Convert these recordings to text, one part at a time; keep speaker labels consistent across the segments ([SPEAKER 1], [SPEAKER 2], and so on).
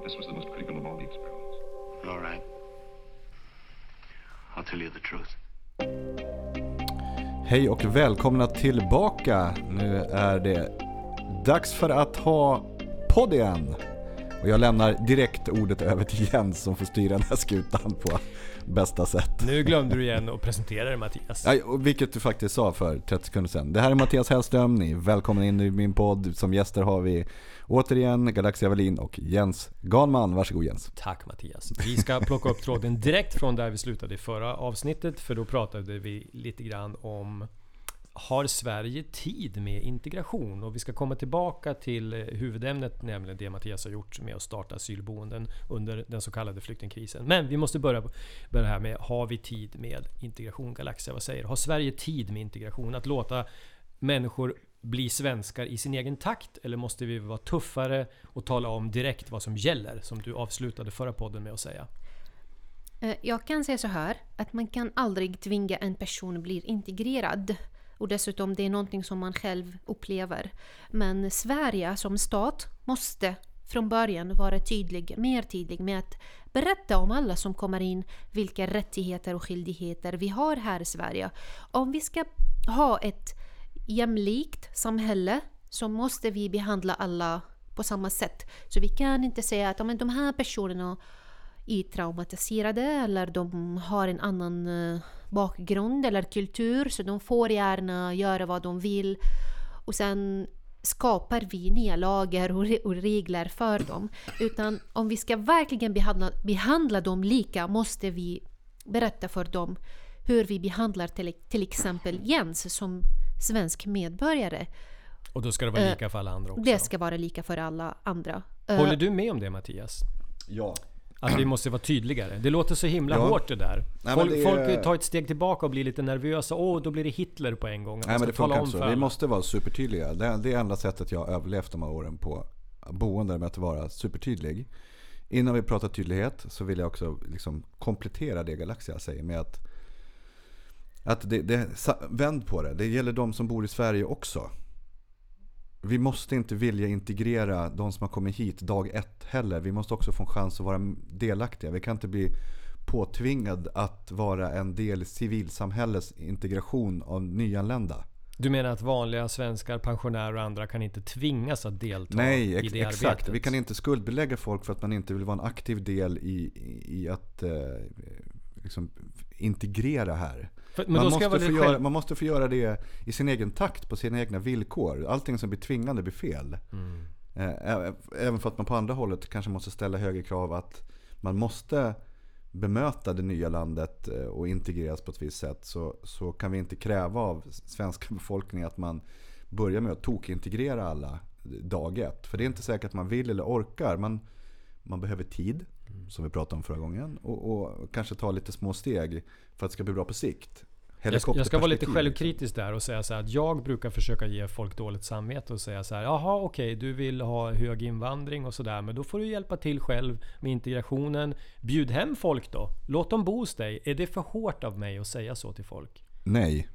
[SPEAKER 1] But this was the most critical of all the experiments.
[SPEAKER 2] All right. I'll tell you the truth.
[SPEAKER 3] Hej och välkomna tillbaka. Nu är det dags för att ha podd igen. Och jag lämnar direkt ordet över till Jens som får styra den här skutan på bästa sätt.
[SPEAKER 4] Nu glömde du igen att presentera dig Mattias.
[SPEAKER 3] Ja, vilket du faktiskt sa för 30 sekunder sedan. Det här är Mattias Hellström, ni är välkomna in i min podd. Som gäster har vi återigen Galaxia Wallin och Jens Ganman. Varsågod Jens.
[SPEAKER 4] Tack Mattias. Vi ska plocka upp tråden direkt från där vi slutade i förra avsnittet. För då pratade vi lite grann om har Sverige tid med integration? Och vi ska komma tillbaka till eh, huvudämnet, nämligen det Mattias har gjort med att starta asylboenden under den så kallade flyktingkrisen. Men vi måste börja, börja här med, har vi tid med integration? Galaxia, vad säger du? Har Sverige tid med integration? Att låta människor bli svenskar i sin egen takt? Eller måste vi vara tuffare och tala om direkt vad som gäller? Som du avslutade förra podden med att säga.
[SPEAKER 5] Eh, jag kan säga så här, att man kan aldrig tvinga en person att bli integrerad. Och dessutom, det är någonting som man själv upplever. Men Sverige som stat måste från början vara tydlig, mer tydlig med att berätta om alla som kommer in, vilka rättigheter och skyldigheter vi har här i Sverige. Om vi ska ha ett jämlikt samhälle så måste vi behandla alla på samma sätt. Så vi kan inte säga att de här personerna är traumatiserade eller de har en annan eh, bakgrund eller kultur så de får gärna göra vad de vill. Och sen skapar vi nya lagar och, re- och regler för dem. Utan om vi ska verkligen behandla, behandla dem lika måste vi berätta för dem hur vi behandlar till, till exempel Jens som svensk medborgare.
[SPEAKER 4] Och då ska det vara
[SPEAKER 5] Eh,
[SPEAKER 4] lika för alla andra också.
[SPEAKER 5] Det ska vara lika för alla andra. Eh,
[SPEAKER 4] Håller du med om det Mattias?
[SPEAKER 3] Ja.
[SPEAKER 4] Att vi måste vara tydligare. Det låter så himla
[SPEAKER 3] Ja.
[SPEAKER 4] hårt det där.
[SPEAKER 3] Nej,
[SPEAKER 4] folk,
[SPEAKER 3] det
[SPEAKER 4] folk tar ett steg tillbaka och blir lite nervösa. Åh, då blir det Hitler på en gång.
[SPEAKER 3] Nej men det funkar inte så. Vi måste vara supertydliga. Det är det enda sättet jag har överlevt de här åren på boende med att vara supertydlig. Innan vi pratar tydlighet så vill jag också liksom komplettera det Galaxia säger med att att det, det, vänd på det. Det gäller de som bor i Sverige också. Vi måste inte vilja integrera de som har kommit hit dag ett heller. Vi måste också få en chans att vara delaktiga. Vi kan inte bli påtvingad att vara en del i civilsamhällets integration av nyanlända.
[SPEAKER 4] Du menar att vanliga svenskar, pensionärer och andra kan inte tvingas att delta
[SPEAKER 3] Nej,
[SPEAKER 4] i
[SPEAKER 3] ex-
[SPEAKER 4] det
[SPEAKER 3] exakt.
[SPEAKER 4] arbetet?
[SPEAKER 3] Vi kan inte skuldbelägga folk för att man inte vill vara en aktiv del i, i, i att eh, liksom integrera här.
[SPEAKER 4] För,
[SPEAKER 3] Man måste, få göra, man måste få göra det i sin egen takt, på sina egna villkor. Allting som blir tvingande blir fel.
[SPEAKER 4] Mm.
[SPEAKER 3] Eh, Även för att man på andra hållet kanske måste ställa högre krav att man måste bemöta det nya landet eh, och integreras på ett visst sätt så, så kan vi inte kräva av svenska befolkningen att man börjar med att tokintegrera alla dag ett. För det är inte säkert att man vill eller orkar. Man, man behöver tid, som vi pratade om förra gången. Och, och kanske ta lite små steg för att det ska bli bra på sikt.
[SPEAKER 4] Jag ska, jag ska vara lite
[SPEAKER 3] Helikopterperspektiv,
[SPEAKER 4] självkritisk där och säga så här att jag brukar försöka ge folk dåligt samvete och säga så här. Jaha okej, du vill ha hög invandring och sådär. Men då får du hjälpa till själv med integrationen. Bjud hem folk då. Låt dem bo hos dig. Är det för hårt av mig att säga så till folk?
[SPEAKER 3] Nej.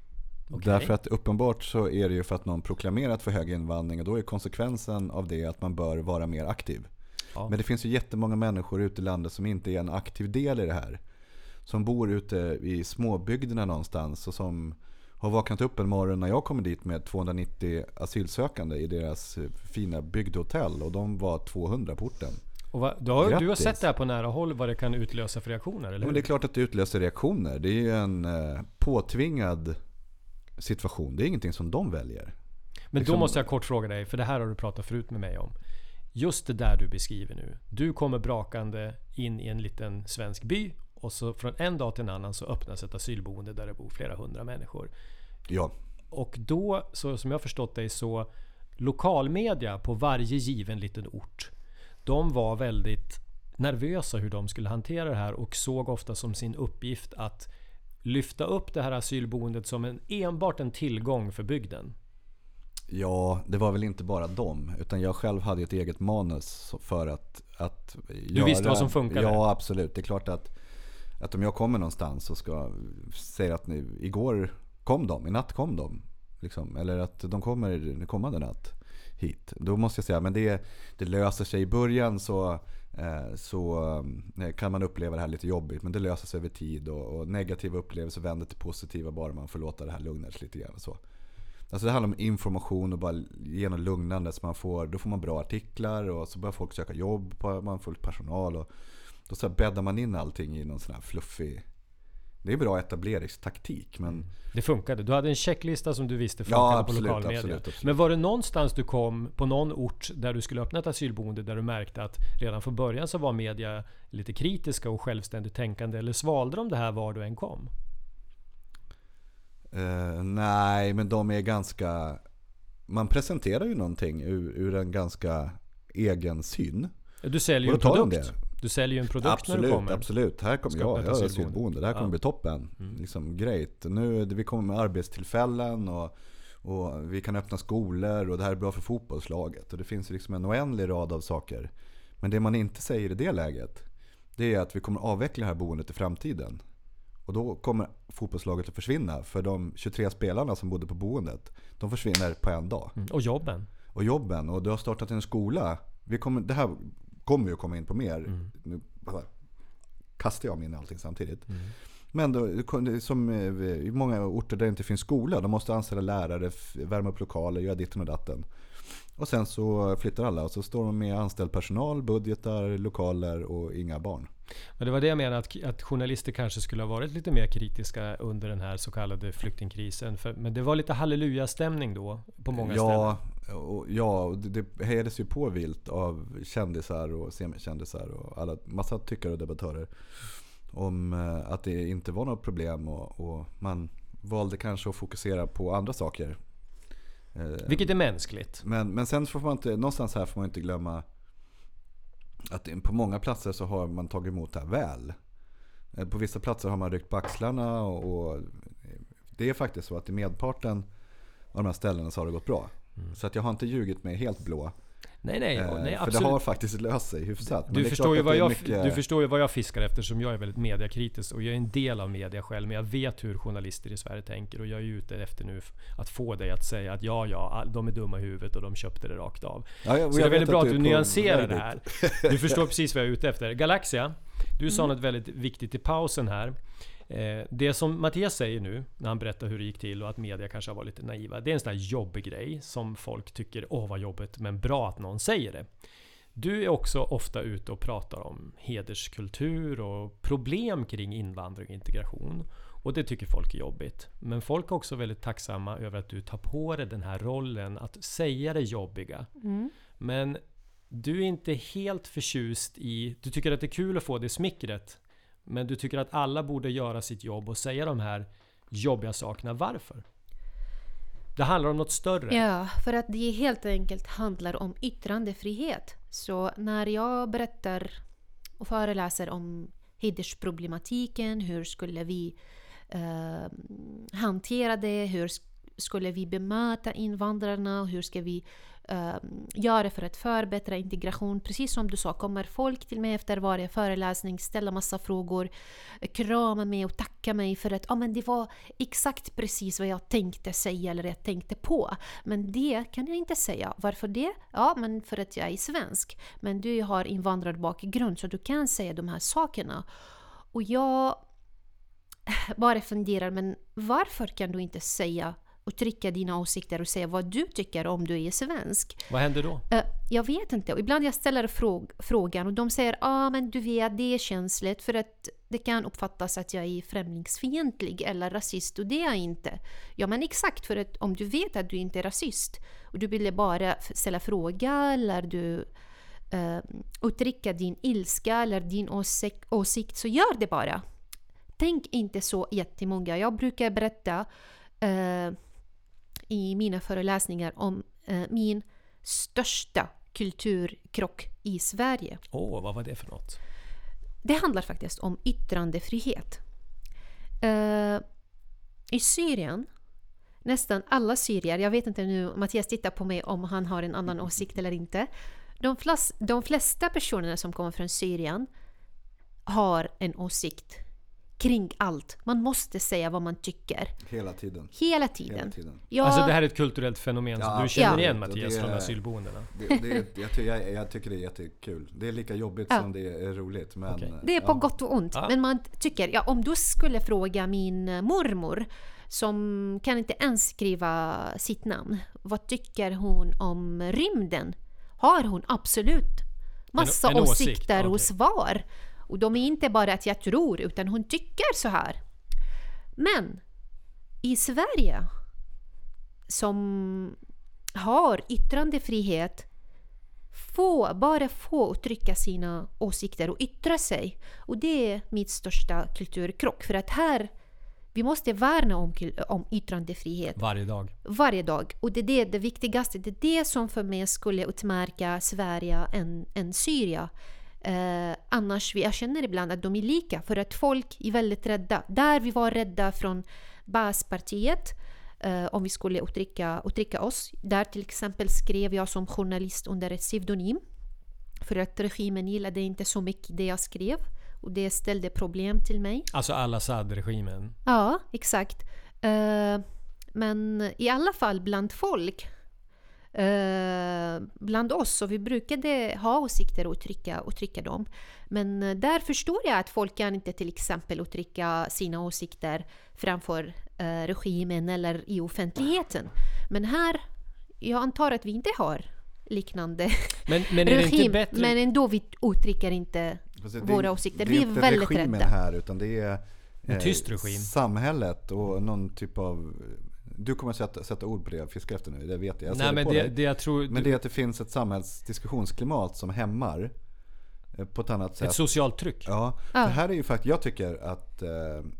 [SPEAKER 4] Okej.
[SPEAKER 3] Därför att uppenbart så är det ju för att någon proklamerat för hög invandring och då är konsekvensen av det att man bör vara mer aktiv.
[SPEAKER 4] Ja.
[SPEAKER 3] Men det finns ju jättemånga människor ute i landet som inte är en aktiv del i det här. Som bor ute i småbygderna någonstans och som har vaknat upp en morgon när jag kom dit med 290 asylsökande i deras fina bygdehotell och de var 200 på orten.
[SPEAKER 4] Och vad, du, har, du har sett det här på nära håll vad det kan utlösa för reaktioner, eller
[SPEAKER 3] Ja, men
[SPEAKER 4] hur?
[SPEAKER 3] det är klart att det utlöser reaktioner. Det är ju en eh, påtvingad situation. Det är ingenting som de väljer.
[SPEAKER 4] Men
[SPEAKER 3] liksom-
[SPEAKER 4] då måste jag kort fråga dig, för det här har du pratat förut med mig om. Just det där du beskriver nu. Du kommer brakande in i en liten svensk by och så från en dag till en annan så öppnas ett asylboende där det bor flera hundra människor.
[SPEAKER 3] Ja,
[SPEAKER 4] Och då, så som jag förstått dig, så lokalmedia på varje given liten ort. De var väldigt nervösa hur de skulle hantera det här och såg ofta som sin uppgift att lyfta upp det här asylboendet som en, enbart en tillgång för bygden.
[SPEAKER 3] Ja, det var väl inte bara dem. Utan jag själv hade ett eget manus för att, att
[SPEAKER 4] Du visste vad som funkade?
[SPEAKER 3] Ja, absolut. Det är klart att, att om jag kommer någonstans och ska säga att nu, igår kom de, i natt kom de. Liksom, eller att de kommer kommande natt. hit. Då måste jag säga, men det, det löser sig i början så, eh, så eh, kan man uppleva det här lite jobbigt. Men det löser sig över tid och, och negativa upplevelser vänder till positiva bara man får låta det här lugna sig lite grann. Och så. Alltså det handlar om information och bara ge något lugnande. Så man får, då får man bra artiklar och så börjar folk söka jobb, på, man får personal. Och då så här bäddar man in allting i någon sån här fluffig... Det är bra etableringstaktik men...
[SPEAKER 4] Det funkade. Du hade en checklista som du visste funkade
[SPEAKER 3] Ja,
[SPEAKER 4] på
[SPEAKER 3] absolut,
[SPEAKER 4] lokalmedia.
[SPEAKER 3] absolut, absolut.
[SPEAKER 4] Men var det någonstans du kom på någon ort där du skulle öppna ett asylboende där du märkte att redan från början så var media lite kritiska och självständigt tänkande? Eller svalde de det här var du än kom?
[SPEAKER 3] Eh, nej, men de är ganska... Man presenterar ju någonting ur, ur en ganska egen syn.
[SPEAKER 4] Du säljer ju en produkt. Du säljer ju en produkt när du
[SPEAKER 3] Absolut,
[SPEAKER 4] kommer.
[SPEAKER 3] absolut. Här kommer jag, jag är
[SPEAKER 4] asylboende.
[SPEAKER 3] Det här kommer
[SPEAKER 4] Ja.
[SPEAKER 3] bli toppen.
[SPEAKER 4] Mm.
[SPEAKER 3] Liksom, great. Nu, vi kommer med arbetstillfällen och, och vi kan öppna skolor och det här är bra för fotbollslaget. Och det finns liksom en oändlig rad av saker. Men det man inte säger i det läget, det är att vi kommer avveckla det här boendet i framtiden. Och då kommer fotbollslaget att försvinna. För de 23 spelarna som bodde på boendet, de försvinner på en dag.
[SPEAKER 4] Mm. Och jobben.
[SPEAKER 3] Och jobben, och du har startat en skola. Vi kommer, det här kommer vi att komma in på mer.
[SPEAKER 4] Mm.
[SPEAKER 3] Nu kastar jag mig in i allting samtidigt. Men då, som eh, i många orter där det inte finns skola. De måste anställa lärare, värma upp lokaler, göra ditten och datten. Och sen så flyttar alla och så står de med anställd personal, budgetar, lokaler och inga barn.
[SPEAKER 4] Men det var det jag menade, att, att journalister kanske skulle ha varit lite mer kritiska under den här så kallade flyktingkrisen. För, men det var lite halleluja-stämning då på många
[SPEAKER 3] ja,
[SPEAKER 4] ställen.
[SPEAKER 3] och, ja, och det, det hejades ju på vilt av kändisar och semikändisar och alla, massa tyckare och debattörer. Om eh, att det inte var något problem och, och man valde kanske att fokusera på andra saker. Eh,
[SPEAKER 4] Vilket är mänskligt.
[SPEAKER 3] Men, men sen får man inte, någonstans här får man inte glömma att på många platser så har man tagit emot det här väl. Eh, På vissa platser har man ryckt på axlarna och, och det är faktiskt så att i medparten av de här ställena så har det gått bra. Så att jag har inte ljugit mig helt blå.
[SPEAKER 4] Nej, nej,
[SPEAKER 3] Eh,
[SPEAKER 4] nej
[SPEAKER 3] för
[SPEAKER 4] absolut.
[SPEAKER 3] det har faktiskt löst sig hyfsat.
[SPEAKER 4] Du förstår, ju
[SPEAKER 3] att
[SPEAKER 4] vad jag,
[SPEAKER 3] mycket-
[SPEAKER 4] du förstår ju vad jag fiskar efter som jag är väldigt mediakritisk och jag är en del av media själv. Men jag vet hur journalister i Sverige tänker och jag är ute efter nu att få dig att säga att ja, ja, de är dumma i huvudet och de köpte det rakt av.
[SPEAKER 3] Ja, jag-
[SPEAKER 4] Så det är
[SPEAKER 3] jag
[SPEAKER 4] väldigt bra att du
[SPEAKER 3] är på
[SPEAKER 4] nyanserar det här. Du förstår precis vad jag är ute efter. Galaxia, du sa
[SPEAKER 5] Mm.
[SPEAKER 4] något väldigt viktigt i pausen här. Eh, Det som Mattias säger nu, när han berättar hur det gick till och att media kanske har varit lite naiva. Det är en sån här jobbig grej som folk tycker, åh vad jobbigt, men bra att någon säger det. Du är också ofta ute och pratar om hederskultur och problem kring invandring och integration. Och det tycker folk är jobbigt. Men folk är också väldigt tacksamma över att du tar på dig den här rollen att säga det jobbiga.
[SPEAKER 5] Mm.
[SPEAKER 4] Men du är inte helt förtjust i... Du tycker att det är kul att få det smickret. Men du tycker att alla borde göra sitt jobb och säga de här jobbiga sakerna. Varför? Det handlar om något större.
[SPEAKER 5] Ja, för att det helt enkelt handlar om yttrandefrihet. Så när jag berättar och föreläser om hedersproblematiken, hur skulle vi eh, hantera det, hur skulle vi bemöta invandrarna, hur ska vi Ehm, göra för att förbättra integration. Precis som du sa kommer folk till mig efter varje föreläsning, ställa massa frågor, krama mig och tacka mig för att ah, men det var exakt precis vad jag tänkte säga eller jag tänkte på. Men det kan jag inte säga. Varför det? Ja, men för att jag är svensk. Men du har invandrarbakgrund så du kan säga de här sakerna. Och jag bara funderar, men varför kan du inte säga och trycka dina åsikter och säga vad du tycker om du är svensk?
[SPEAKER 4] Vad händer då?
[SPEAKER 5] Eh, jag vet inte. Och ibland jag ställer fråg frågan och de säger ja ah, men du vet det är känsligt för att det kan uppfattas att jag är främlingsfientlig eller rasist och det är jag inte. Ja men exakt för att om du vet att du inte är rasist och du ville bara ställa fråga eller du uh, uttrycka din ilska eller din åsik åsikt så gör det bara. Tänk inte så jättemånga. Jag brukar berätta eh, i mina föreläsningar om eh, min största kulturkrock i Sverige.
[SPEAKER 4] Åh, vad var det för något?
[SPEAKER 5] Det handlar faktiskt om yttrandefrihet. Eh, I Syrien, nästan alla syrier, jag vet inte nu, Mattias tittar på mig om han har en annan åsikt eller inte. De, flas, de flesta personerna som kommer från Syrien har en åsikt kring allt. Man måste säga vad man tycker.
[SPEAKER 3] Hela tiden.
[SPEAKER 5] Hela tiden.
[SPEAKER 3] Hela tiden.
[SPEAKER 5] Ja,
[SPEAKER 4] Alltså det här är ett kulturellt fenomen som
[SPEAKER 3] Ja,
[SPEAKER 4] du känner
[SPEAKER 5] ja.
[SPEAKER 4] igen
[SPEAKER 3] Och
[SPEAKER 4] Mattias
[SPEAKER 3] det-
[SPEAKER 4] från asylboendena.
[SPEAKER 3] Det, det, jag, jag, jag tycker det är jättekul. Det är lika jobbigt
[SPEAKER 5] Ja.
[SPEAKER 3] som det är roligt. Men,
[SPEAKER 4] Okej.
[SPEAKER 5] Det är på
[SPEAKER 3] ja.
[SPEAKER 5] gott och ont.
[SPEAKER 4] Ja.
[SPEAKER 5] Men man tycker, ja, om du skulle fråga min mormor som kan inte ens skriva sitt namn. Vad tycker hon om rymden? Har hon absolut massa
[SPEAKER 4] En- en åsikt,
[SPEAKER 5] åsikter och
[SPEAKER 4] okej.
[SPEAKER 5] svar. Och de är inte bara att jag tror, utan hon tycker så här. Men i Sverige som har yttrandefrihet få, bara få uttrycka sina åsikter och yttra sig. Och det är mitt största kulturkrock. För att här, vi måste värna om, om yttrandefrihet
[SPEAKER 4] Varje dag.
[SPEAKER 5] varje dag. Och det är det, det viktigaste. Det är det som för mig skulle utmärka Sverige än, än Syrien. Eh, annars, vi- jag känner ibland att de är lika. För att folk är väldigt rädda. Där vi var rädda från Baaspartiet. Eh, om vi skulle uttrycka, uttrycka oss. Där till exempel skrev jag som journalist under ett pseudonym. För att regimen gillade inte så mycket det jag skrev. Och det ställde problem till mig.
[SPEAKER 4] Alltså al-Assad-regimen.
[SPEAKER 5] Ja, exakt. Eh, men i alla fall bland folk, eh, bland oss, så vi brukade ha åsikter och uttrycka, uttrycka dem. Men eh, där förstår jag att folk kan inte till exempel uttrycka sina åsikter framför eh, regimen eller i offentligheten. Men här, jag antar att vi inte har liknande
[SPEAKER 4] Men, men är det inte
[SPEAKER 5] regim,
[SPEAKER 4] bättre...
[SPEAKER 5] men ändå vi uttrycker inte
[SPEAKER 3] det-
[SPEAKER 5] våra åsikter.
[SPEAKER 3] Det
[SPEAKER 5] Vi
[SPEAKER 3] är
[SPEAKER 5] är
[SPEAKER 3] inte
[SPEAKER 5] väldigt
[SPEAKER 3] regimen
[SPEAKER 5] rädda.
[SPEAKER 3] här utan det är
[SPEAKER 4] En tyst regim.
[SPEAKER 3] samhället och någon typ av... Du kommer att sätta, sätta ord på det jag fiskar efter nu, det vet jag. jag
[SPEAKER 4] Nej men det, det jag tror...
[SPEAKER 3] Men det är att det finns ett samhällsdiskussionsklimat som hämmar eh, på ett annat sätt.
[SPEAKER 4] ett socialt tryck.
[SPEAKER 3] Ja,
[SPEAKER 5] Ja.
[SPEAKER 3] för här är ju faktiskt, jag tycker att, eh,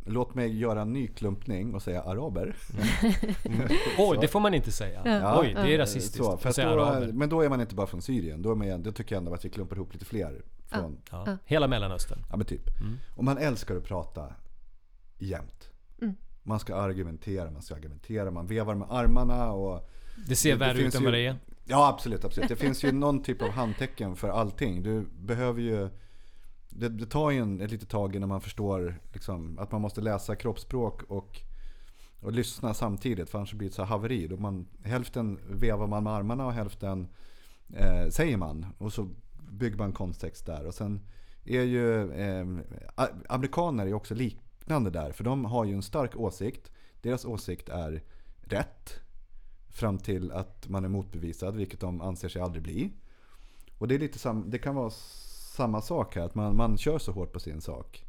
[SPEAKER 3] låt mig göra en ny klumpning och säga araber.
[SPEAKER 4] Oj, det får man inte säga.
[SPEAKER 3] Ja.
[SPEAKER 4] Oj, det är rasistiskt.
[SPEAKER 3] Så, för
[SPEAKER 4] att säga
[SPEAKER 3] att då, men då är man inte bara från Syrien, då, är man, då tycker jag ändå att vi klumpar ihop lite fler från, ja,
[SPEAKER 4] Ja. Hela Mellanöstern.
[SPEAKER 3] men typ. Och man älskar att prata jämt.
[SPEAKER 5] Mm.
[SPEAKER 3] Man ska argumentera, man ska argumentera, man vevar med armarna och
[SPEAKER 4] Det ser värre ut än vad det är.
[SPEAKER 3] Ja absolut, absolut. Det finns ju någon typ av handtecken för allting. Du behöver ju Det, det tar ju en, ett litet tag innan man förstår liksom, att man måste läsa kroppsspråk och, och lyssna samtidigt. För annars blir det så här haveri. Då man, hälften vevar man med armarna och hälften eh, säger man. Och så bygger man kontext där. Och sen är ju eh, amerikaner är också liknande där. För de har ju en stark åsikt. Deras åsikt är rätt. Fram till att man är motbevisad, vilket de anser sig aldrig bli. Och det, är lite sam, det kan vara samma sak här, att man, man kör så hårt på sin sak.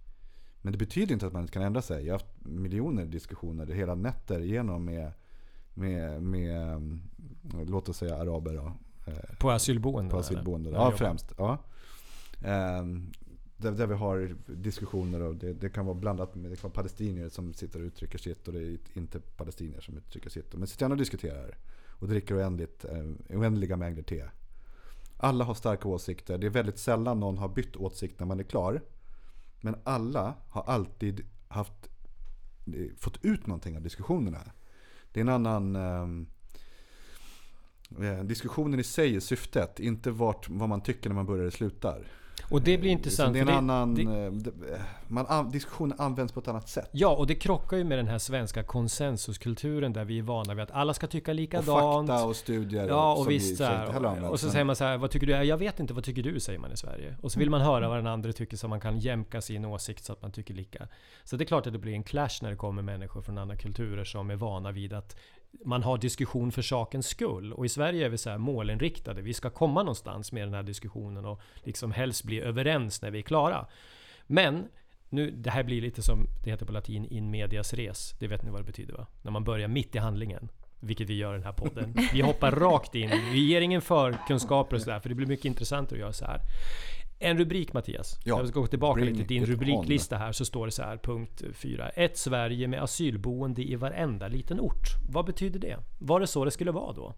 [SPEAKER 3] Men det betyder inte att man inte kan ändra sig. Jag har haft miljoner diskussioner hela nätter igenom med, med, med mm, låt oss säga araber då, eh,
[SPEAKER 4] På asylboenden?
[SPEAKER 3] på
[SPEAKER 4] eller? Där
[SPEAKER 3] Ja, främst. Ja. Där, där vi har diskussioner och det, det kan vara blandat med det kan vara palestinier som sitter och uttrycker sitt och det är inte palestinier som uttrycker sitt. Men sitter gärna och diskuterar och dricker oändligt, eh, oändliga mängder te. Alla har starka åsikter. Det är väldigt sällan någon har bytt åsikt när man är klar. Men alla har alltid haft, eh, fått ut någonting av diskussionerna. Det är en annan... Eh, eh Diskussionen i sig är syftet, inte vart, vad man tycker när man börjar och slutar.
[SPEAKER 4] Och det blir
[SPEAKER 3] Så
[SPEAKER 4] intressant.
[SPEAKER 3] det är en annan...
[SPEAKER 4] det-
[SPEAKER 3] eh, det- eh, man, an- diskussionen används på ett annat sätt.
[SPEAKER 4] Ja, och det krockar ju med den här svenska konsensuskulturen där vi är vana vid att alla ska tycka
[SPEAKER 3] Och
[SPEAKER 4] likadant.
[SPEAKER 3] fakta och studier.
[SPEAKER 4] Ja, och
[SPEAKER 3] vi
[SPEAKER 4] visst
[SPEAKER 3] i
[SPEAKER 4] så
[SPEAKER 3] och.
[SPEAKER 4] Och så säger man så här, vad tycker du? Jag vet inte, vad tycker du? Säger man i Sverige. Och så vill man höra vad den andra tycker så man kan jämka sin åsikt så att man tycker lika. Så det är klart att det blir en clash när det kommer människor från andra kulturer som är vana vid att man har diskussion för sakens skull. Och i Sverige är vi så här målinriktade. Vi ska komma någonstans med den här diskussionen och liksom helst bli överens när vi är klara. Men nu, det här blir lite som det heter på latin, in medias res. Det vet ni vad det betyder va? När man börjar mitt i handlingen. Vilket vi gör i den här podden. Vi hoppar rakt in. Vi ger ingen förkunskaper och sådär, för det blir mycket intressant att göra så här. En rubrik Mattias.
[SPEAKER 3] Ja,
[SPEAKER 4] Jag ska gå tillbaka
[SPEAKER 3] bring
[SPEAKER 4] lite till din
[SPEAKER 3] it on.
[SPEAKER 4] rubriklista här, så står det så här, punkt 4. Ett Sverige med asylboende i varenda liten ort. Vad betyder det? Var det så det skulle vara då?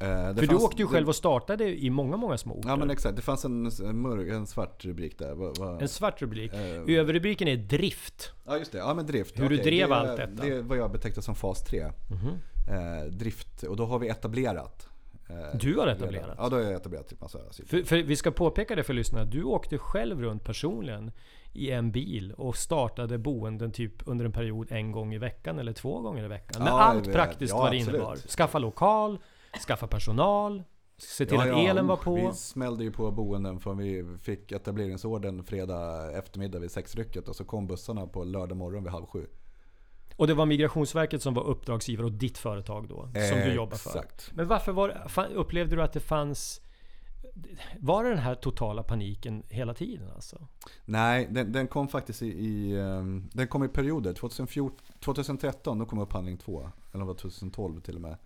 [SPEAKER 3] Eh,
[SPEAKER 4] För du åkte ju
[SPEAKER 3] det-
[SPEAKER 4] själv och startade i många, många små orter.
[SPEAKER 3] Ja men exakt, det fanns en, mörk, en svart rubrik där. Vad- vad-
[SPEAKER 4] En svart rubrik.
[SPEAKER 3] Eh,
[SPEAKER 4] Överrubriken är drift.
[SPEAKER 3] Ja just det, ja men drift.
[SPEAKER 4] Hur du
[SPEAKER 3] Okej,
[SPEAKER 4] drev
[SPEAKER 3] det,
[SPEAKER 4] allt detta.
[SPEAKER 3] Det är vad jag betecknar som fas 3.
[SPEAKER 4] Mhm.
[SPEAKER 3] Eh, drift, och då har vi etablerat. Eh,
[SPEAKER 4] Du har
[SPEAKER 3] redan.
[SPEAKER 4] etablerat?
[SPEAKER 3] Ja, då har jag etablerat asyl.
[SPEAKER 4] För, för vi ska påpeka det för lyssnarna. Du åkte själv runt personligen i en bil och startade boenden typ under en period en gång i veckan eller två gånger i veckan. Med
[SPEAKER 3] Ja,
[SPEAKER 4] allt praktiskt
[SPEAKER 3] ja,
[SPEAKER 4] vad det innebar. Skaffa lokal, skaffa personal, se till
[SPEAKER 3] Ja,
[SPEAKER 4] att elen var på.
[SPEAKER 3] Vi smällde ju på boenden från vi fick etableringsorden fredag eftermiddag vid sexrycket och så kom bussarna på lördag morgon vid halv sju.
[SPEAKER 4] Och det var Migrationsverket som var uppdragsgivare åt ditt företag då, som du jobbar för.
[SPEAKER 3] Exakt.
[SPEAKER 4] Men varför var upplevde du att det fanns... Var det den här totala paniken hela tiden alltså?
[SPEAKER 3] Nej, den, den kom faktiskt i, i, ehm, den kom i perioder. 2014, 2013 då kom upphandling 2. Eller var 2012 till och med.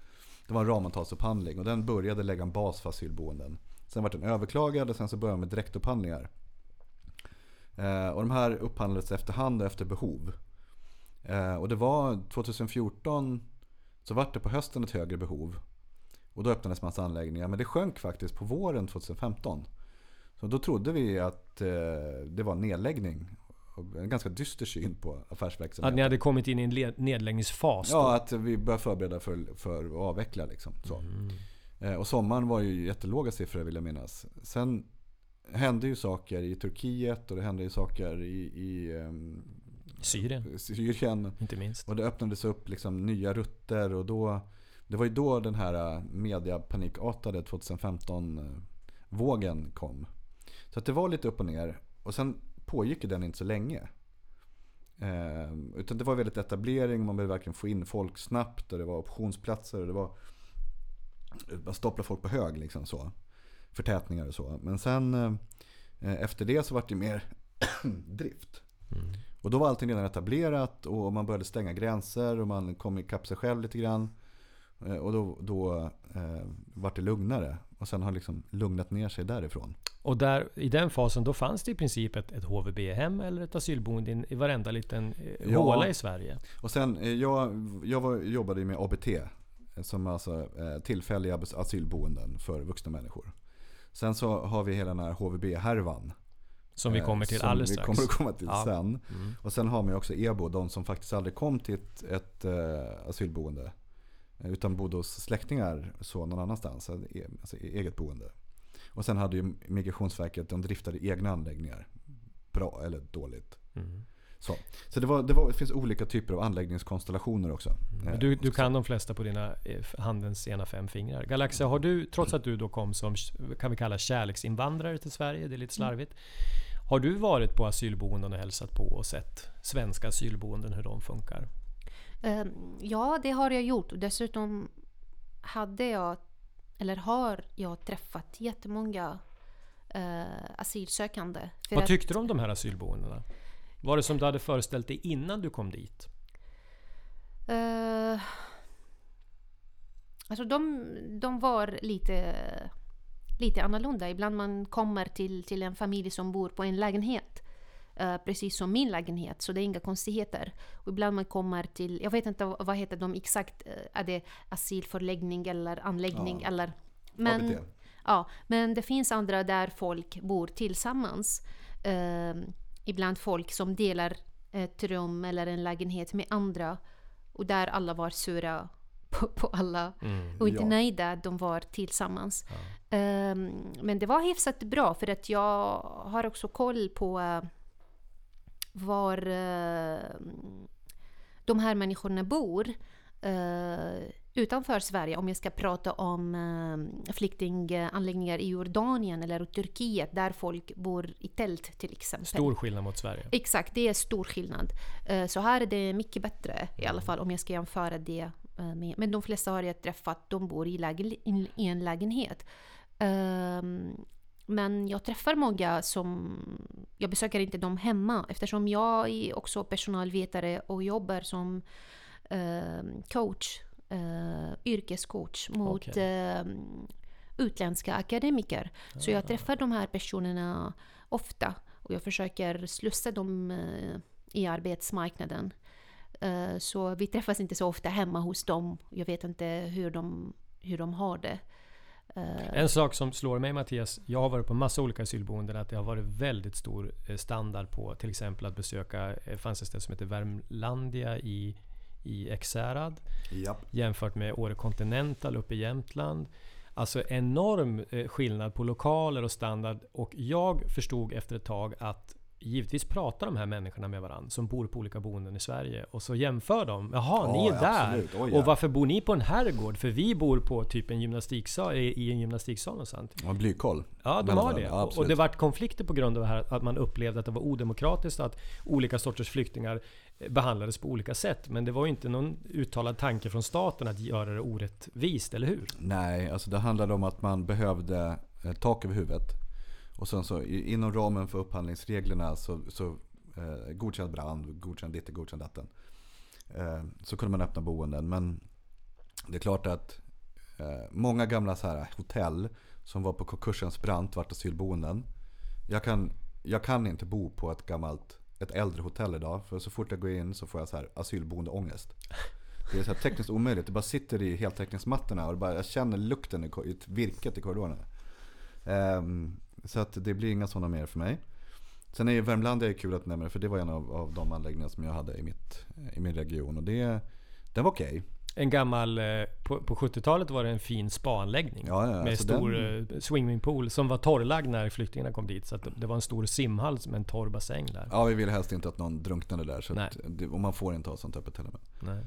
[SPEAKER 3] Det var en ramavtalsupphandling och den började lägga en bas för asylboenden. Sen var den överklagad och sen så började man med direktupphandlingar. Eh, och de här upphandlades efterhand och efter behov. Eh, och det var 2014 så var det på hösten ett högre behov. Och då öppnades massa anläggningar. Men det sjönk faktiskt på våren 2015. Så då trodde vi att eh, det var nedläggning. En ganska dyster syn på
[SPEAKER 4] Att
[SPEAKER 3] affärsverksamheten.
[SPEAKER 4] ni hade kommit in i en nedläggningsfas då?
[SPEAKER 3] Ja, att vi började förbereda för, för att avveckla. Liksom. Så.
[SPEAKER 4] Mm.
[SPEAKER 3] Eh, och sommaren var ju jättelåga siffror vill jag minnas. Sen hände ju saker i Turkiet och det hände ju saker i, i ehm,
[SPEAKER 4] Syrien,
[SPEAKER 3] Syrien.
[SPEAKER 4] inte minst.
[SPEAKER 3] Och det öppnades upp liksom nya rutter och då Det var ju då den här eh, mediapanikartade 2015-vågen kom. Så att det var lite upp och ner. Och sen pågick den inte så länge. Eh, utan det var väldigt etablering, man behövde verkligen få in folk snabbt och det var optionsplatser och det var man staplar folk på hög liksom så. Förtätningar och så. Men sen eh, efter det så var det mer drift.
[SPEAKER 4] Mm.
[SPEAKER 3] Och då var allting redan etablerat och man började stänga gränser och man kom ikapp sig själv lite grann. Eh, Och då, då eh, var det lugnare. Och sen har det liksom lugnat ner sig därifrån.
[SPEAKER 4] Och där, i den fasen då fanns det i princip ett, ett HVB-hem eller ett asylboende i- i varenda liten eh,
[SPEAKER 3] Ja.
[SPEAKER 4] håla i Sverige.
[SPEAKER 3] Och sen, eh, jag, jag var, jobbade med ABT. Som alltså eh, tillfälliga asylboenden för vuxna människor. Sen så har vi hela den här HVB-härvan.
[SPEAKER 4] Som vi
[SPEAKER 3] eh,
[SPEAKER 4] kommer till
[SPEAKER 3] som
[SPEAKER 4] alldeles
[SPEAKER 3] vi
[SPEAKER 4] strax.
[SPEAKER 3] kommer att komma till
[SPEAKER 4] Ja.
[SPEAKER 3] sen.
[SPEAKER 4] Mm.
[SPEAKER 3] Och sen har man ju också EBO, de som faktiskt aldrig kom till ett, ett eh, asylboende. eh, Utan bodde hos släktingar så någon annanstans, alltså e- alltså e- eget boende. Och sen hade ju Migrationsverket, de driftade egna anläggningar. Bra eller dåligt.
[SPEAKER 4] Mm.
[SPEAKER 3] Så, så det, var, det, var, det finns olika typer av anläggningskonstellationer också. Eh,
[SPEAKER 4] Du, du kan de flesta på dina handens ena fem fingrar. Galaxia, har du, trots att du då kom som, kan vi kalla kärleksinvandrare till Sverige, det är lite slarvigt. Har du varit på asylboenden och hälsat på och sett svenska asylboenden, hur de funkar?
[SPEAKER 5] Ehm, Ja, det har jag gjort. Dessutom hade jag, eller har jag träffat jättemånga eh, asylsökande.
[SPEAKER 4] Vad tyckte du om de här asylboendena? Var det som du hade föreställt dig innan du kom dit?
[SPEAKER 5] Eh, alltså de, de var lite, lite annorlunda. Ibland man kommer till, till en familj som bor på en lägenhet. eh, precis som min lägenhet, så det är inga konstigheter. Och ibland man kommer till, jag vet inte vad heter de exakt, eh, är det asylförläggning eller anläggning
[SPEAKER 3] Ja.
[SPEAKER 5] eller... Men,
[SPEAKER 3] ABT.
[SPEAKER 5] Ja, men det finns andra där folk bor tillsammans. Eh, ibland folk som delar ett rum eller en lägenhet med andra. Och där alla var sura på, på alla. Och inte
[SPEAKER 3] Ja.
[SPEAKER 5] nöjda att de var tillsammans. Eh, men det var hyfsat bra för att jag har också koll på eh, var eh, de här människorna bor. eh, utanför Sverige, om jag ska prata om eh, flyktinganläggningar i Jordanien eller Turkiet där folk bor i tält till exempel.
[SPEAKER 4] Stor skillnad mot Sverige.
[SPEAKER 5] Exakt, det är stor skillnad. Eh, Så här är det mycket bättre i alla fall om jag ska jämföra det. Men de flesta har jag träffat, de bor i, lägen, i en lägenhet. Ehm, Men jag träffar många som... Jag besöker inte dem hemma eftersom jag är också personalvetare och jobbar som ehm, coach, eh, yrkescoach mot
[SPEAKER 4] Okej.
[SPEAKER 5] ehm, utländska akademiker. Så jag träffar de här personerna ofta och jag försöker slussa dem eh, i arbetsmarknaden. Eh, Så vi träffas inte så ofta hemma hos dem. Jag vet inte hur de, hur de har det. Eh,
[SPEAKER 4] En sak som slår mig Mattias, jag har varit på massa olika asylboenden, att det har varit väldigt stor eh, standard på till exempel att besöka, det fanns ett ställe som heter Värmlandia i, i Ekshärad
[SPEAKER 3] Japp.
[SPEAKER 4] jämfört med Åre Continental uppe i Jämtland. Alltså enorm skillnad på lokaler och standard. Och jag förstod efter ett tag att Givetvis pratar de här människorna med varandra som bor på olika boenden i Sverige och så jämför de. Jaha, ni
[SPEAKER 3] Ja,
[SPEAKER 4] är där!
[SPEAKER 3] Oj, ja.
[SPEAKER 4] Och varför bor ni på en herrgård? För vi bor på typ en gymnastiksal, i en gymnastiksal och sånt.
[SPEAKER 3] Och blykoll.
[SPEAKER 4] Ja, de har det.
[SPEAKER 3] Ja,
[SPEAKER 4] och, det vart konflikter på grund av det här att man upplevde att det var odemokratiskt att olika sorters flyktingar eh, behandlades på olika sätt. Men det var ju inte någon uttalad tanke från staten att göra det orättvist, eller hur?
[SPEAKER 3] Nej, alltså det handlade om att man behövde eh, tak över huvudet. Och sen så inom ramen för upphandlingsreglerna så, så eh, godkänd brand, godkänd ditt, godkänd datten. Eh, så kunde man öppna boenden. Men det är klart att eh, många gamla så här hotell som var på konkursens brant vart asylboenden. Jag kan, jag kan inte bo på ett gammalt, ett äldre hotell idag. För så fort jag går in så får jag så här asylboendeångest. Det är så här tekniskt omöjligt. Det bara sitter i heltäckningsmattorna och bara, jag känner lukten i, i virket i korridorerna. Ehm, så att det blir inga sådana mer för mig. Sen är Värmlandia är kul att nämna för det var en av, av de anläggningar som jag hade i, mitt, i min region. Och det, den var okej.
[SPEAKER 4] En gammal... eh, På, på 70-talet var det en fin spaanläggning.
[SPEAKER 3] Ja, ja,
[SPEAKER 4] med
[SPEAKER 3] alltså
[SPEAKER 4] stor
[SPEAKER 3] den-
[SPEAKER 4] eh, swimmingpool som var torrlagd när flyktingarna kom dit. Så det- var en stor simhall med en torr bassäng där.
[SPEAKER 3] Ja, vi vill helst inte att någon drunknade där. Så det, och man får inte ha sånt öppet heller.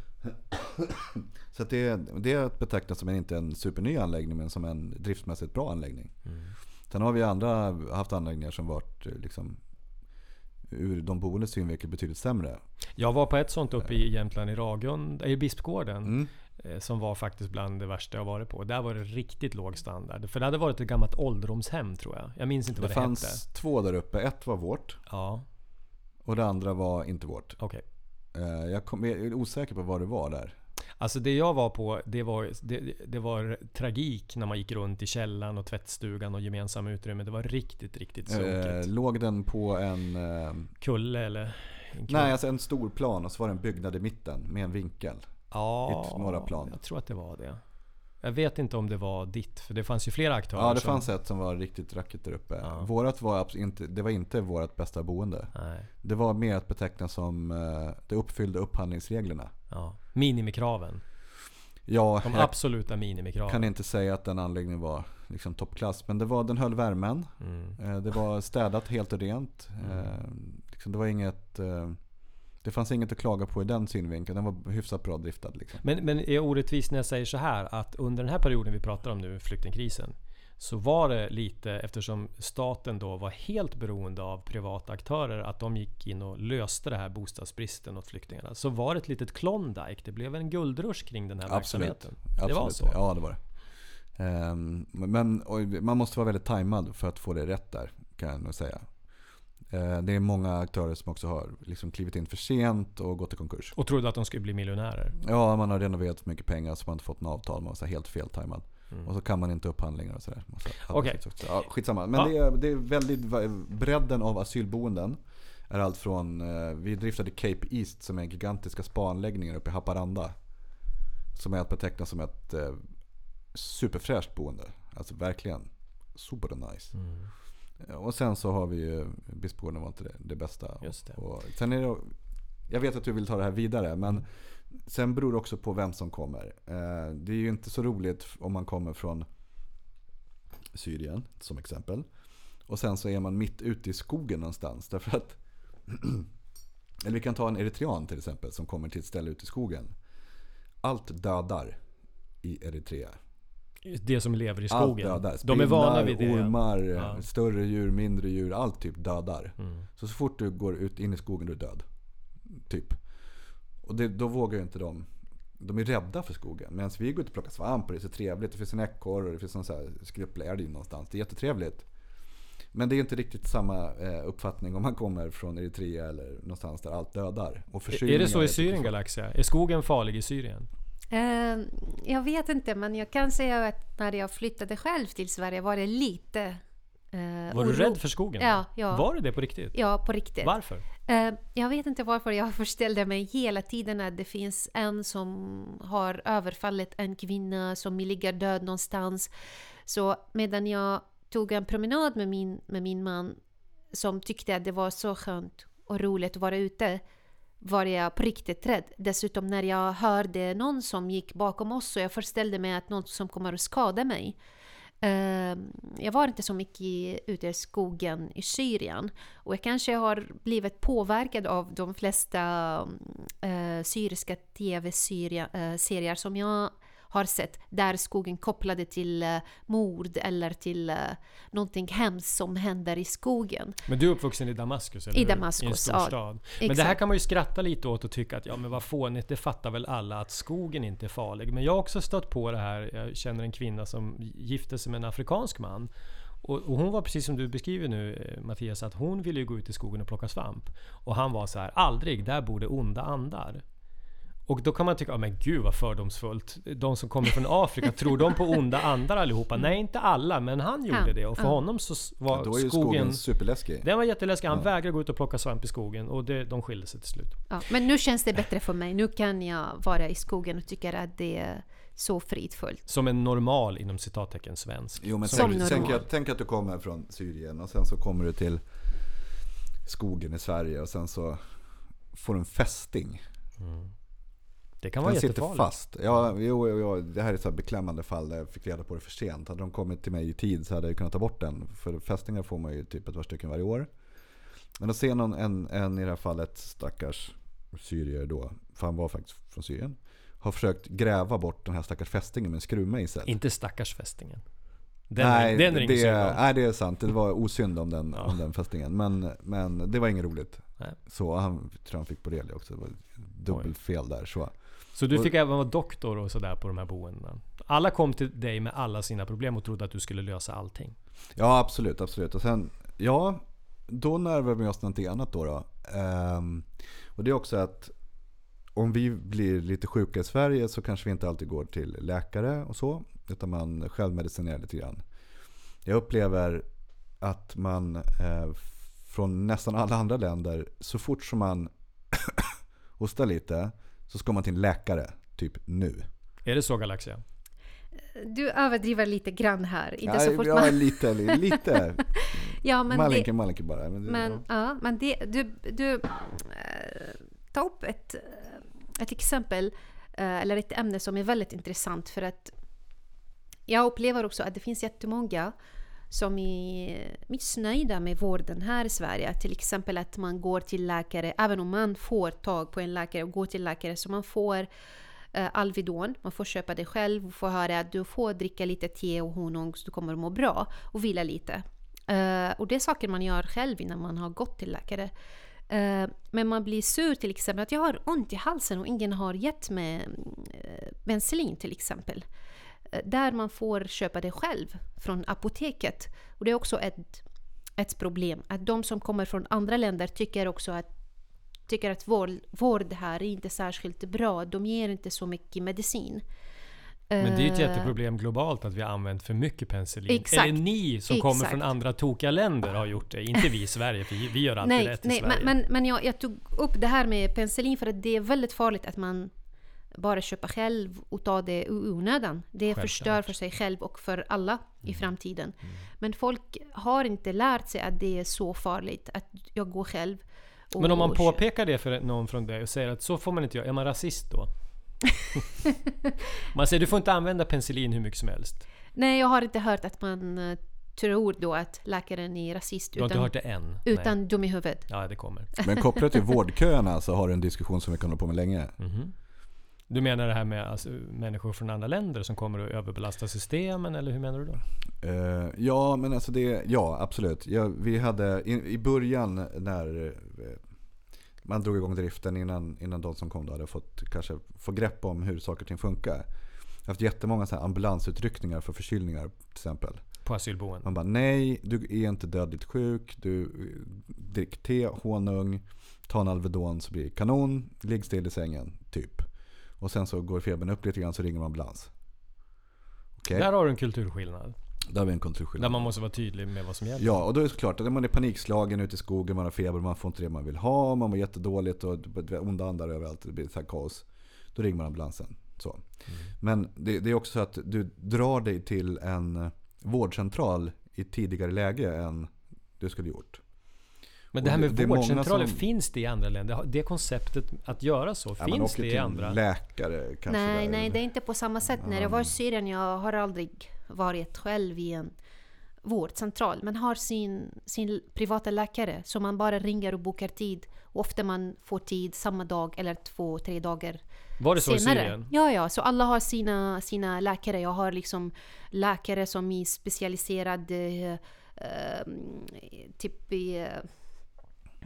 [SPEAKER 3] Så det, det betrakta som en, inte en superny anläggning men som en driftsmässigt bra anläggning.
[SPEAKER 4] Mm.
[SPEAKER 3] Sen har vi andra haft anläggningar som varit eh, liksom, ur de boendes synvinkel betydligt sämre.
[SPEAKER 4] Jag var på ett sånt uppe i Jämtland i Ragund, i Bispgården.
[SPEAKER 3] Mm.
[SPEAKER 4] eh, Som var faktiskt bland det värsta jag varit på. Där var det riktigt låg standard. För det hade varit ett gammalt ålderdomshem tror jag. Jag minns inte
[SPEAKER 3] Det
[SPEAKER 4] vad det
[SPEAKER 3] fanns
[SPEAKER 4] hette.
[SPEAKER 3] två där uppe. Ett var vårt
[SPEAKER 4] Ja,
[SPEAKER 3] och det andra var inte vårt.
[SPEAKER 4] okej.
[SPEAKER 3] Eh, Jag, kom, jag är osäker på vad det var där.
[SPEAKER 4] Alltså det jag var på, det var, det, det var tragik när man gick runt i källaren och tvättstugan och gemensamma utrymmen. Det var riktigt, riktigt
[SPEAKER 3] Eh,
[SPEAKER 4] sunkigt.
[SPEAKER 3] låg den på en... Eh,
[SPEAKER 4] Kulle eller? En
[SPEAKER 3] nej, alltså en stor plan och så var det en byggnad i mitten med en vinkel.
[SPEAKER 4] ja,
[SPEAKER 3] några plan.
[SPEAKER 4] Jag tror att det var det. Jag vet inte om det var ditt, för det fanns ju flera aktörer.
[SPEAKER 3] Ja, det
[SPEAKER 4] som-
[SPEAKER 3] fanns ett som var riktigt rackigt där uppe.
[SPEAKER 4] Ja.
[SPEAKER 3] Vårat var inte, det var inte vårt bästa boende.
[SPEAKER 4] Nej,
[SPEAKER 3] Det var mer att beteckna som eh, det uppfyllde upphandlingsreglerna.
[SPEAKER 4] ja. Minimikraven.
[SPEAKER 3] Ja,
[SPEAKER 4] De
[SPEAKER 3] jag
[SPEAKER 4] absoluta minimikraven.
[SPEAKER 3] kan inte säga att den anläggningen var liksom toppklass. Men det var, den höll värmen.
[SPEAKER 4] Mm.
[SPEAKER 3] Eh, Det var städat helt och rent. Liksom, det var inget... eh, Det fanns inget att klaga på i den synvinkeln. Den var hyfsat bra driftad. Liksom.
[SPEAKER 4] Men, men är jag orättvis när jag säger så här att under den här perioden vi pratar om nu, flyktingkrisen, så var det lite, eftersom staten då var helt beroende av privata aktörer, att de gick in och löste det här bostadsbristen åt flyktingarna. Så var det ett litet Klondike. Det blev en guldrush kring den här
[SPEAKER 3] Absolut.
[SPEAKER 4] verksamheten.
[SPEAKER 3] Absolut.
[SPEAKER 4] Det var så.
[SPEAKER 3] Ja, det var det. Ehm, Men man måste vara väldigt tajmad för att få det rätt där. Kan jag nog säga. Eh, Det är många aktörer som också har liksom klivit in för sent och gått i konkurs.
[SPEAKER 4] Och trodde att de skulle bli miljonärer.
[SPEAKER 3] Ja, man har renoverat för mycket pengar så man har inte fått en avtal. Man var helt feltajmad.
[SPEAKER 4] Mm.
[SPEAKER 3] Och så kan man inte upphandlingar och sådär.
[SPEAKER 4] Okej.
[SPEAKER 3] Ja, skitsamma. Men
[SPEAKER 4] Ja.
[SPEAKER 3] det, är, det är väldigt, bredden av asylboenden är allt från, eh, vi driftade Cape East som är gigantiska spaanläggningar uppe i Haparanda. Som är att beteckna som ett eh, superfräscht boende. Alltså verkligen super nice.
[SPEAKER 4] Mm.
[SPEAKER 3] Eh, Och sen så har vi ju, Bispgården var inte det, det bästa.
[SPEAKER 4] Just det.
[SPEAKER 3] Och sen är det, jag vet att du vill ta det här vidare men sen beror det också på vem som kommer. Eh, Det är ju inte så roligt om man kommer från Syrien som exempel. Och sen så är man mitt ute i skogen någonstans. Därför att, eller vi kan ta en eritrean till exempel som kommer till ett ställe ute i skogen. Allt dödar i Eritrea.
[SPEAKER 4] Det som lever i
[SPEAKER 3] Allt
[SPEAKER 4] skogen.
[SPEAKER 3] dödar.
[SPEAKER 4] De är vana vid det.
[SPEAKER 3] ormar,
[SPEAKER 4] Ja.
[SPEAKER 3] större djur, mindre djur. Allt typ dödar.
[SPEAKER 4] Mm.
[SPEAKER 3] Så så fort du går ut in i skogen du är död. Typ. Och det, då vågar ju inte de. De är rädda för skogen. Medan vi går ut och plockar svamp och det är så trevligt. Det finns en ekorre och det finns en så här skrupplig älg någonstans. Det är jättetrevligt. Men det är inte riktigt samma eh, uppfattning om man kommer från Eritrea eller någonstans där allt dödar. Och
[SPEAKER 4] Är det så i Syrien Galaxia? Är skogen farlig i Syrien?
[SPEAKER 5] Eh, jag vet inte, men jag kan säga att när jag flyttade själv till Sverige var det lite eh,
[SPEAKER 4] Var du rädd för skogen?
[SPEAKER 5] Ja, ja.
[SPEAKER 4] Var du det på riktigt?
[SPEAKER 5] Ja, på riktigt.
[SPEAKER 4] Varför?
[SPEAKER 5] Eh, jag vet inte varför jag förställde mig hela tiden att det finns en som har överfallit en kvinna som ligger död någonstans. Så medan jag tog en promenad med min, med min man som tyckte att det var så skönt och roligt att vara ute var jag på riktigt rädd. Dessutom när jag hörde någon som gick bakom oss så jag föreställde mig att någon som kommer att skada mig. Ehm, jag var inte så mycket ute i skogen i Syrien. Och jag kanske har blivit påverkad av de flesta mm, eh, syriska tv-serier eh, som jag har sett där skogen kopplade till eh, mord eller till eh, någonting hemskt som händer i skogen.
[SPEAKER 4] Men du är uppvuxen i Damaskus? Eller
[SPEAKER 5] I
[SPEAKER 4] hur?
[SPEAKER 5] Damaskus,
[SPEAKER 4] I en
[SPEAKER 5] ja,
[SPEAKER 4] storstad. Men det här kan man ju skratta lite åt och tycka att ja men vad fånigt, det fattar väl alla att skogen inte är farlig. Men jag har också stött på det här, jag känner en kvinna som gifte sig med en afrikansk man. Och, och hon var precis som du beskriver nu eh, Mattias, att hon ville ju gå ut i skogen och plocka svamp. Och han var så här, aldrig, där bor det onda andar. Och då kan man tycka, oh, men gud vad fördomsfullt. De som kommer från Afrika, tror de på onda andar allihopa? Nej, inte alla, men han gjorde
[SPEAKER 5] Ja,
[SPEAKER 4] det. Och för
[SPEAKER 5] ja.
[SPEAKER 4] honom så var
[SPEAKER 3] Ja, då är ju
[SPEAKER 4] skogen...
[SPEAKER 3] skogen superläskig.
[SPEAKER 4] Den var jätteläskig. Han
[SPEAKER 3] Ja.
[SPEAKER 4] vägrade gå ut och plocka svamp i skogen och det, de skilde sig till slut.
[SPEAKER 5] Ja, men nu känns det bättre för mig. Nu kan jag vara i skogen och tycker att det är så fridfullt.
[SPEAKER 4] Som en normal, inom citattecken, svensk.
[SPEAKER 3] Jo men
[SPEAKER 5] Som
[SPEAKER 3] tänk, tänk, att, tänk att du kommer från Syrien och sen så kommer du till skogen i Sverige och sen så får du en fästing.
[SPEAKER 4] Det kan vara
[SPEAKER 3] Den sitter
[SPEAKER 4] jättefarligt.
[SPEAKER 3] fast. Ja, jo, jo, jo, det här är ett beklämmande fall där jag fick reda på det för sent. Hade de kommit till mig i tid så hade jag kunnat ta bort den. För fästingar får man ju typ ett par stycken varje år. Men att se någon, en, en i det här fallet stackars syrier då, för han var faktiskt från Syrien. Har försökt gräva bort den här stackars fästingen med en skruvmejsel.
[SPEAKER 4] Inte stackars fästingen. Den,
[SPEAKER 3] nej,
[SPEAKER 4] den är
[SPEAKER 3] det,
[SPEAKER 4] om.
[SPEAKER 3] nej, det är sant. Det var osynd om den,
[SPEAKER 4] Ja.
[SPEAKER 3] om den fästingen. Men, men det var inget roligt.
[SPEAKER 4] Nej.
[SPEAKER 3] Så han tror han fick borrelia också. Det var dubbelfel där. Så.
[SPEAKER 4] Så du fick även vara doktor och sådär på de här boendena? Alla kom till dig med alla sina problem och trodde att du skulle lösa allting.
[SPEAKER 3] Ja, absolut, absolut. Och sen, ja, då närmar vi oss någonting annat då. då. Ehm, och det är också att om vi blir lite sjuka i Sverige så kanske vi inte alltid går till läkare och så. Utan man självmedicinerar lite grann. Jag upplever att man eh, från nästan alla andra länder, så fort som man hostar lite så ska man till en läkare. Typ nu.
[SPEAKER 4] Är det så Galaxia?
[SPEAKER 5] Du överdriver lite grann här. Inte
[SPEAKER 3] ja,
[SPEAKER 5] så fort
[SPEAKER 3] ja,
[SPEAKER 5] man...
[SPEAKER 3] lite, lite.
[SPEAKER 5] Ja, men det,
[SPEAKER 3] Malinke, malinke bara. Men, det-
[SPEAKER 5] Men,
[SPEAKER 3] ja.
[SPEAKER 5] ja, men det, du, du eh, ta upp ett, eh, ett exempel eh, eller ett ämne som är väldigt intressant för att jag upplever också att det finns jättemånga som är missnöjda med vården här i Sverige. Till exempel att man går till läkare, även om man får tag på en läkare och går till läkare, så man får eh, Alvedon, man får köpa det själv och får höra att du får dricka lite te och honung så du kommer att må bra och vila lite. Eh, och det är saker man gör själv innan man har gått till läkare. Eh, men man blir sur till exempel att jag har ont i halsen och ingen har gett mig eh, uh, penicillin till exempel. Eh, där man får köpa det själv från apoteket. Och det är också ett, ett problem. Att de som kommer från andra länder tycker också att tycker att vård, vård här är inte särskilt bra. De ger inte så mycket medicin.
[SPEAKER 4] Men det är ett
[SPEAKER 5] Eh,
[SPEAKER 4] jätteproblem globalt att vi har använt för mycket penicillin.
[SPEAKER 5] Exakt.
[SPEAKER 4] Eller ni som kommer
[SPEAKER 5] Exakt.
[SPEAKER 4] från andra tokiga länder har gjort det. Inte vi i Sverige, för vi gör alltid
[SPEAKER 5] nej,
[SPEAKER 4] rätt i
[SPEAKER 5] nej,
[SPEAKER 4] Sverige.
[SPEAKER 5] men, men, men jag, jag tog upp det här med penicillin för att det är väldigt farligt att man bara köper själv och tar det i onödan. Det
[SPEAKER 4] Självklart.
[SPEAKER 5] förstör för sig själv och för alla i
[SPEAKER 4] Mm.
[SPEAKER 5] framtiden. Men folk har inte lärt sig att det är så farligt att jag går själv. och-
[SPEAKER 4] Men om man påpekar det för någon från dig och säger att så får man inte göra. Är man rasist då? man säger du får inte använda penicillin hur mycket som helst.
[SPEAKER 5] Nej, jag har inte hört att man eh, tror då att läkaren är rasist.
[SPEAKER 4] Du har inte
[SPEAKER 5] Utan,
[SPEAKER 4] hört det än?
[SPEAKER 5] utan
[SPEAKER 4] Nej.
[SPEAKER 5] dum i huvudet.
[SPEAKER 4] Ja, det kommer.
[SPEAKER 3] Men kopplat till vårdköerna så har du en diskussion som vi kan hålla på med länge.
[SPEAKER 4] Mhm. Du menar det här med alltså, människor från andra länder som kommer att överbelasta systemen, eller hur menar du då?
[SPEAKER 3] Eh, ja, men alltså det, ja absolut. Ja, vi hade i, i början när eh, man drog igång driften innan, innan de som kom då hade fått kanske få grepp om hur saker och ting funkar. Jag har haft jättemånga så här ambulansutryckningar för förkylningar till exempel.
[SPEAKER 4] På asylboenden?
[SPEAKER 3] Man bara nej, du är inte dödligt sjuk. Du drick te, honung, ta en Alvedon så blir det kanon. Ligg still i sängen, typ. Och sen så går febern upp lite grann så ringer man ambulans. Okej,
[SPEAKER 4] Där har du en kulturskillnad.
[SPEAKER 3] där har vi en kontrollskillnad.
[SPEAKER 4] Där man måste vara tydlig med vad som gäller.
[SPEAKER 3] Ja, och då är det såklart att man är panikslagen ute i skogen, man har feber, man får inte det man vill ha, man mår jättedåligt och onda andar överallt, det blir så kaos. Då ringer man ambulansen. Så. Men det, det är också så att du drar dig till en vårdcentral i tidigare läge än du skulle gjort.
[SPEAKER 4] Men det här med
[SPEAKER 3] det-
[SPEAKER 4] vårdcentraler,
[SPEAKER 3] som-
[SPEAKER 4] finns det i andra länder? Det konceptet att göra så,
[SPEAKER 3] Ja,
[SPEAKER 4] finns det i andra?
[SPEAKER 3] läkare kanske.
[SPEAKER 5] Nej,
[SPEAKER 3] där.
[SPEAKER 5] nej, det är inte på samma sätt. När jag var i Syrien, jag har aldrig varit själv i en vårdcentral. Man har sin, sin privata läkare som man bara ringer och bokar tid. Och ofta man får tid samma dag eller två, tre dagar
[SPEAKER 4] Var det så i
[SPEAKER 5] senare.
[SPEAKER 4] Syrien?
[SPEAKER 5] Ja, ja, så alla har sina, sina läkare. Jag har liksom läkare som är specialiserade eh, typ i, eh,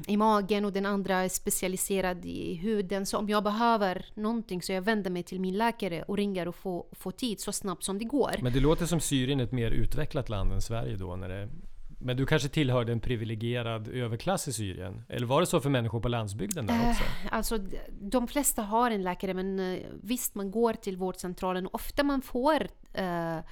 [SPEAKER 5] i magen och den andra är specialiserad i huden. Så om jag behöver någonting så jag vänder mig till min läkare och ringer och får, får tid så snabbt som det går.
[SPEAKER 4] Men det låter som Syrien är ett mer utvecklat land än Sverige då. När det, men du kanske tillhörde en privilegierad överklass i Syrien? Eller var det så för människor på landsbygden där också?
[SPEAKER 5] Eh, Alltså, de flesta har en läkare, men eh, visst, man går till vårdcentralen. Ofta man får eh, eh,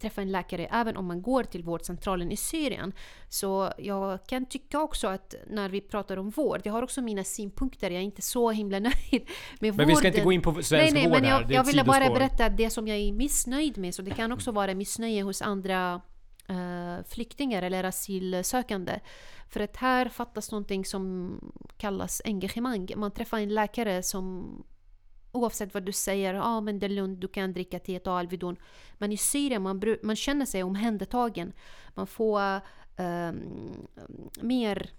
[SPEAKER 5] träffa en läkare även om man går till vårdcentralen i Syrien. Så jag kan tycka också att när vi pratar om vård, jag har också mina synpunkter, jag är inte så himla nöjd med
[SPEAKER 4] Men vi ska inte
[SPEAKER 5] vården.
[SPEAKER 4] gå in på svensk
[SPEAKER 5] nej, nej,
[SPEAKER 4] vård
[SPEAKER 5] men
[SPEAKER 4] här.
[SPEAKER 5] jag,
[SPEAKER 4] Det är
[SPEAKER 5] jag ville bara berätta det som jag är missnöjd med. Så det kan också vara missnöje hos andra eh, flyktingar eller asylsökande. För att här fattas någonting som kallas engagemang. Man träffar en läkare som oavsett vad du säger, ja ah, men det är lugnt, du kan dricka te och Alvedon. Men i Syrien man, man känner sig omhändertagen. Man får ehm, mer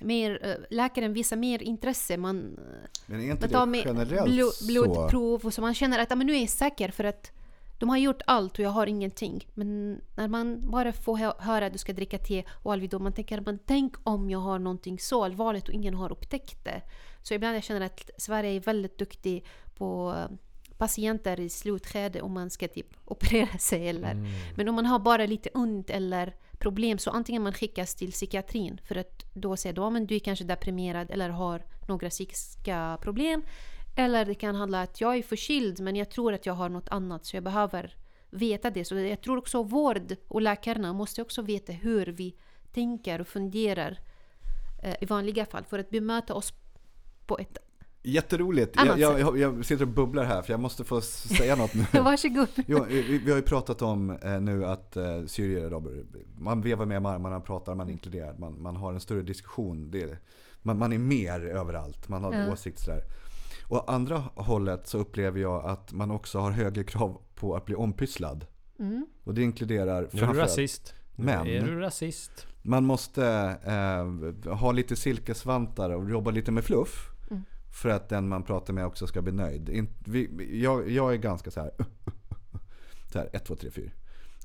[SPEAKER 5] Mer, eh, läkaren visar mer intresse. Man,
[SPEAKER 3] Men är inte
[SPEAKER 5] man tar
[SPEAKER 3] det generellt
[SPEAKER 5] blod, blodprov och så man känner att men nu är jag säker för att de har gjort allt och jag har ingenting. Men när man bara får hö- höra att du ska dricka te och Alvedon, man tänker man tänk om jag har någonting så allvarligt och ingen har upptäckt det. Så ibland jag känner att Sverige är väldigt duktig på eh, patienter i slutskede om man ska typ operera sig eller
[SPEAKER 4] Mm.
[SPEAKER 5] men om man har bara lite ont eller problem så antingen man skickas till psykiatrin för att då säger de att du är kanske deprimerad eller har några psykiska problem. Eller det kan handla om att jag är förkyld men jag tror att jag har något annat så jag behöver veta det. Så jag tror också vård och läkarna måste också veta hur vi tänker och funderar eh, i vanliga fall för att bemöta oss på ett...
[SPEAKER 3] Jätteroligt. Jag, jag, jag, sitter och bubblar här för jag måste få säga något nu.
[SPEAKER 5] Varsågod!
[SPEAKER 3] Jo, vi, vi har ju pratat om eh, nu att eh, syrier, man vevar med armarna, pratar, man inkluderar, man, man har en större diskussion. Det, man, man är mer överallt, man har
[SPEAKER 5] Ja.
[SPEAKER 3] åsikter sådär. Och andra hållet så upplever jag att man också har högre krav på att bli ompysslad.
[SPEAKER 5] Mm.
[SPEAKER 3] Och det inkluderar
[SPEAKER 4] Nu är du
[SPEAKER 3] framförallt-
[SPEAKER 4] rasist.
[SPEAKER 3] Men-
[SPEAKER 4] är du rasist.
[SPEAKER 3] man måste eh, ha lite silkesvantar och jobba lite med fluff.
[SPEAKER 5] Mm.
[SPEAKER 3] För att den man pratar med också ska bli nöjd. Jag, jag är ganska så här. Så här 1, 2, 3, 4.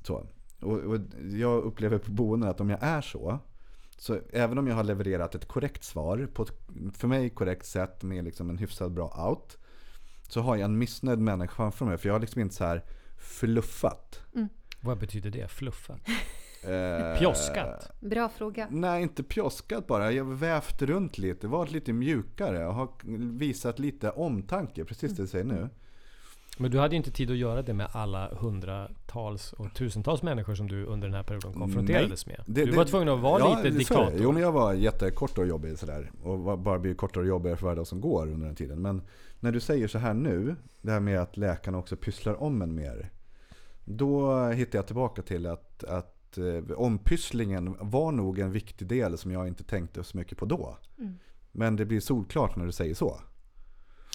[SPEAKER 3] Så. Och, och jag upplever på boenden att om jag är så. Så även om jag har levererat ett korrekt svar på ett för mig korrekt sätt med liksom en hyfsat bra out. Så har jag en missnöjd människa framför mig. För jag har liksom inte så här fluffat.
[SPEAKER 4] Vad betyder det? Fluffat?
[SPEAKER 3] Eh,
[SPEAKER 4] Pjoskat?
[SPEAKER 5] Bra fråga.
[SPEAKER 3] Nej, inte pjoskat bara. Jag har vävt runt lite, varit lite mjukare och har visat lite omtanke, precis det du säger nu.
[SPEAKER 4] Men du hade ju inte tid att göra det med alla hundratals och tusentals människor som du under den här perioden konfronterades med.
[SPEAKER 3] Det-
[SPEAKER 4] du
[SPEAKER 3] det-
[SPEAKER 4] var tvungen att vara
[SPEAKER 3] ja,
[SPEAKER 4] lite
[SPEAKER 3] det.
[SPEAKER 4] diktator.
[SPEAKER 3] Jo, men jag var jättekort och jobbig sådär. Och bara blir kortare och jobbigare för varje dag som går under den tiden. Men när du säger så här nu, det här med att läkarna också pysslar om en mer. Då hittar jag tillbaka till att, att eh, ompysslingen var nog en viktig del som jag inte tänkte så mycket på då.
[SPEAKER 5] Mm.
[SPEAKER 3] Men det blir solklart när du säger så.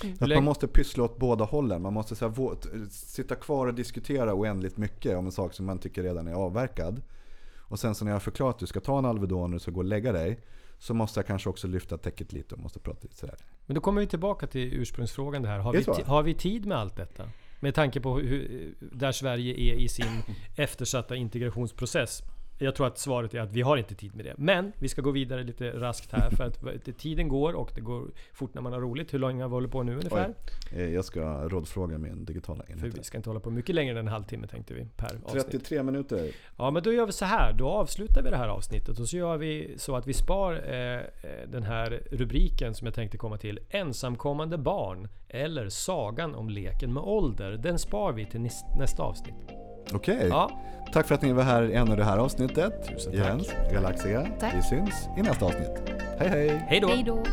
[SPEAKER 5] Mm.
[SPEAKER 3] Att man måste pyssla åt båda hållen. Man måste så här, vå- sitta kvar och diskutera oändligt mycket om en sak som man tycker redan är avverkad. Och sen så när jag har förklarat att du ska ta en Alvedon och du ska gå och lägga dig. Så måste jag kanske också lyfta täcket lite och måste prata lite sådär.
[SPEAKER 4] Men då kommer vi tillbaka till ursprungsfrågan det här. Har
[SPEAKER 3] Det
[SPEAKER 4] vi, har vi tid med allt detta? Med tanke på hur, där Sverige är i sin eftersatta integrationsprocess. Jag tror att svaret är att vi har inte tid med det. Men vi ska gå vidare lite raskt här för att tiden går och det går fort när man har roligt. Hur länge har vi hållit på nu ungefär?
[SPEAKER 3] Eh, Jag ska rådfråga min digitala
[SPEAKER 4] För
[SPEAKER 3] enhet.
[SPEAKER 4] vi ska inte hålla på mycket längre än en halvtimme tänkte vi per avsnitt.
[SPEAKER 3] 33 minuter.
[SPEAKER 4] Ja men då gör vi så här. Då avslutar vi det här avsnittet och så gör vi så att vi spar eh, eh, den här rubriken som jag tänkte komma till. Ensamkommande barn eller Sagan om leken med ålder. Den spar vi till nästa avsnitt.
[SPEAKER 3] Okej.
[SPEAKER 4] Ja,
[SPEAKER 3] Tack för att ni var här i ännu det här avsnittet.
[SPEAKER 4] Tusen tack.
[SPEAKER 3] Jens, Galaxia.
[SPEAKER 5] Tack.
[SPEAKER 3] Vi syns i nästa avsnitt. Hej hej!
[SPEAKER 5] Hej då!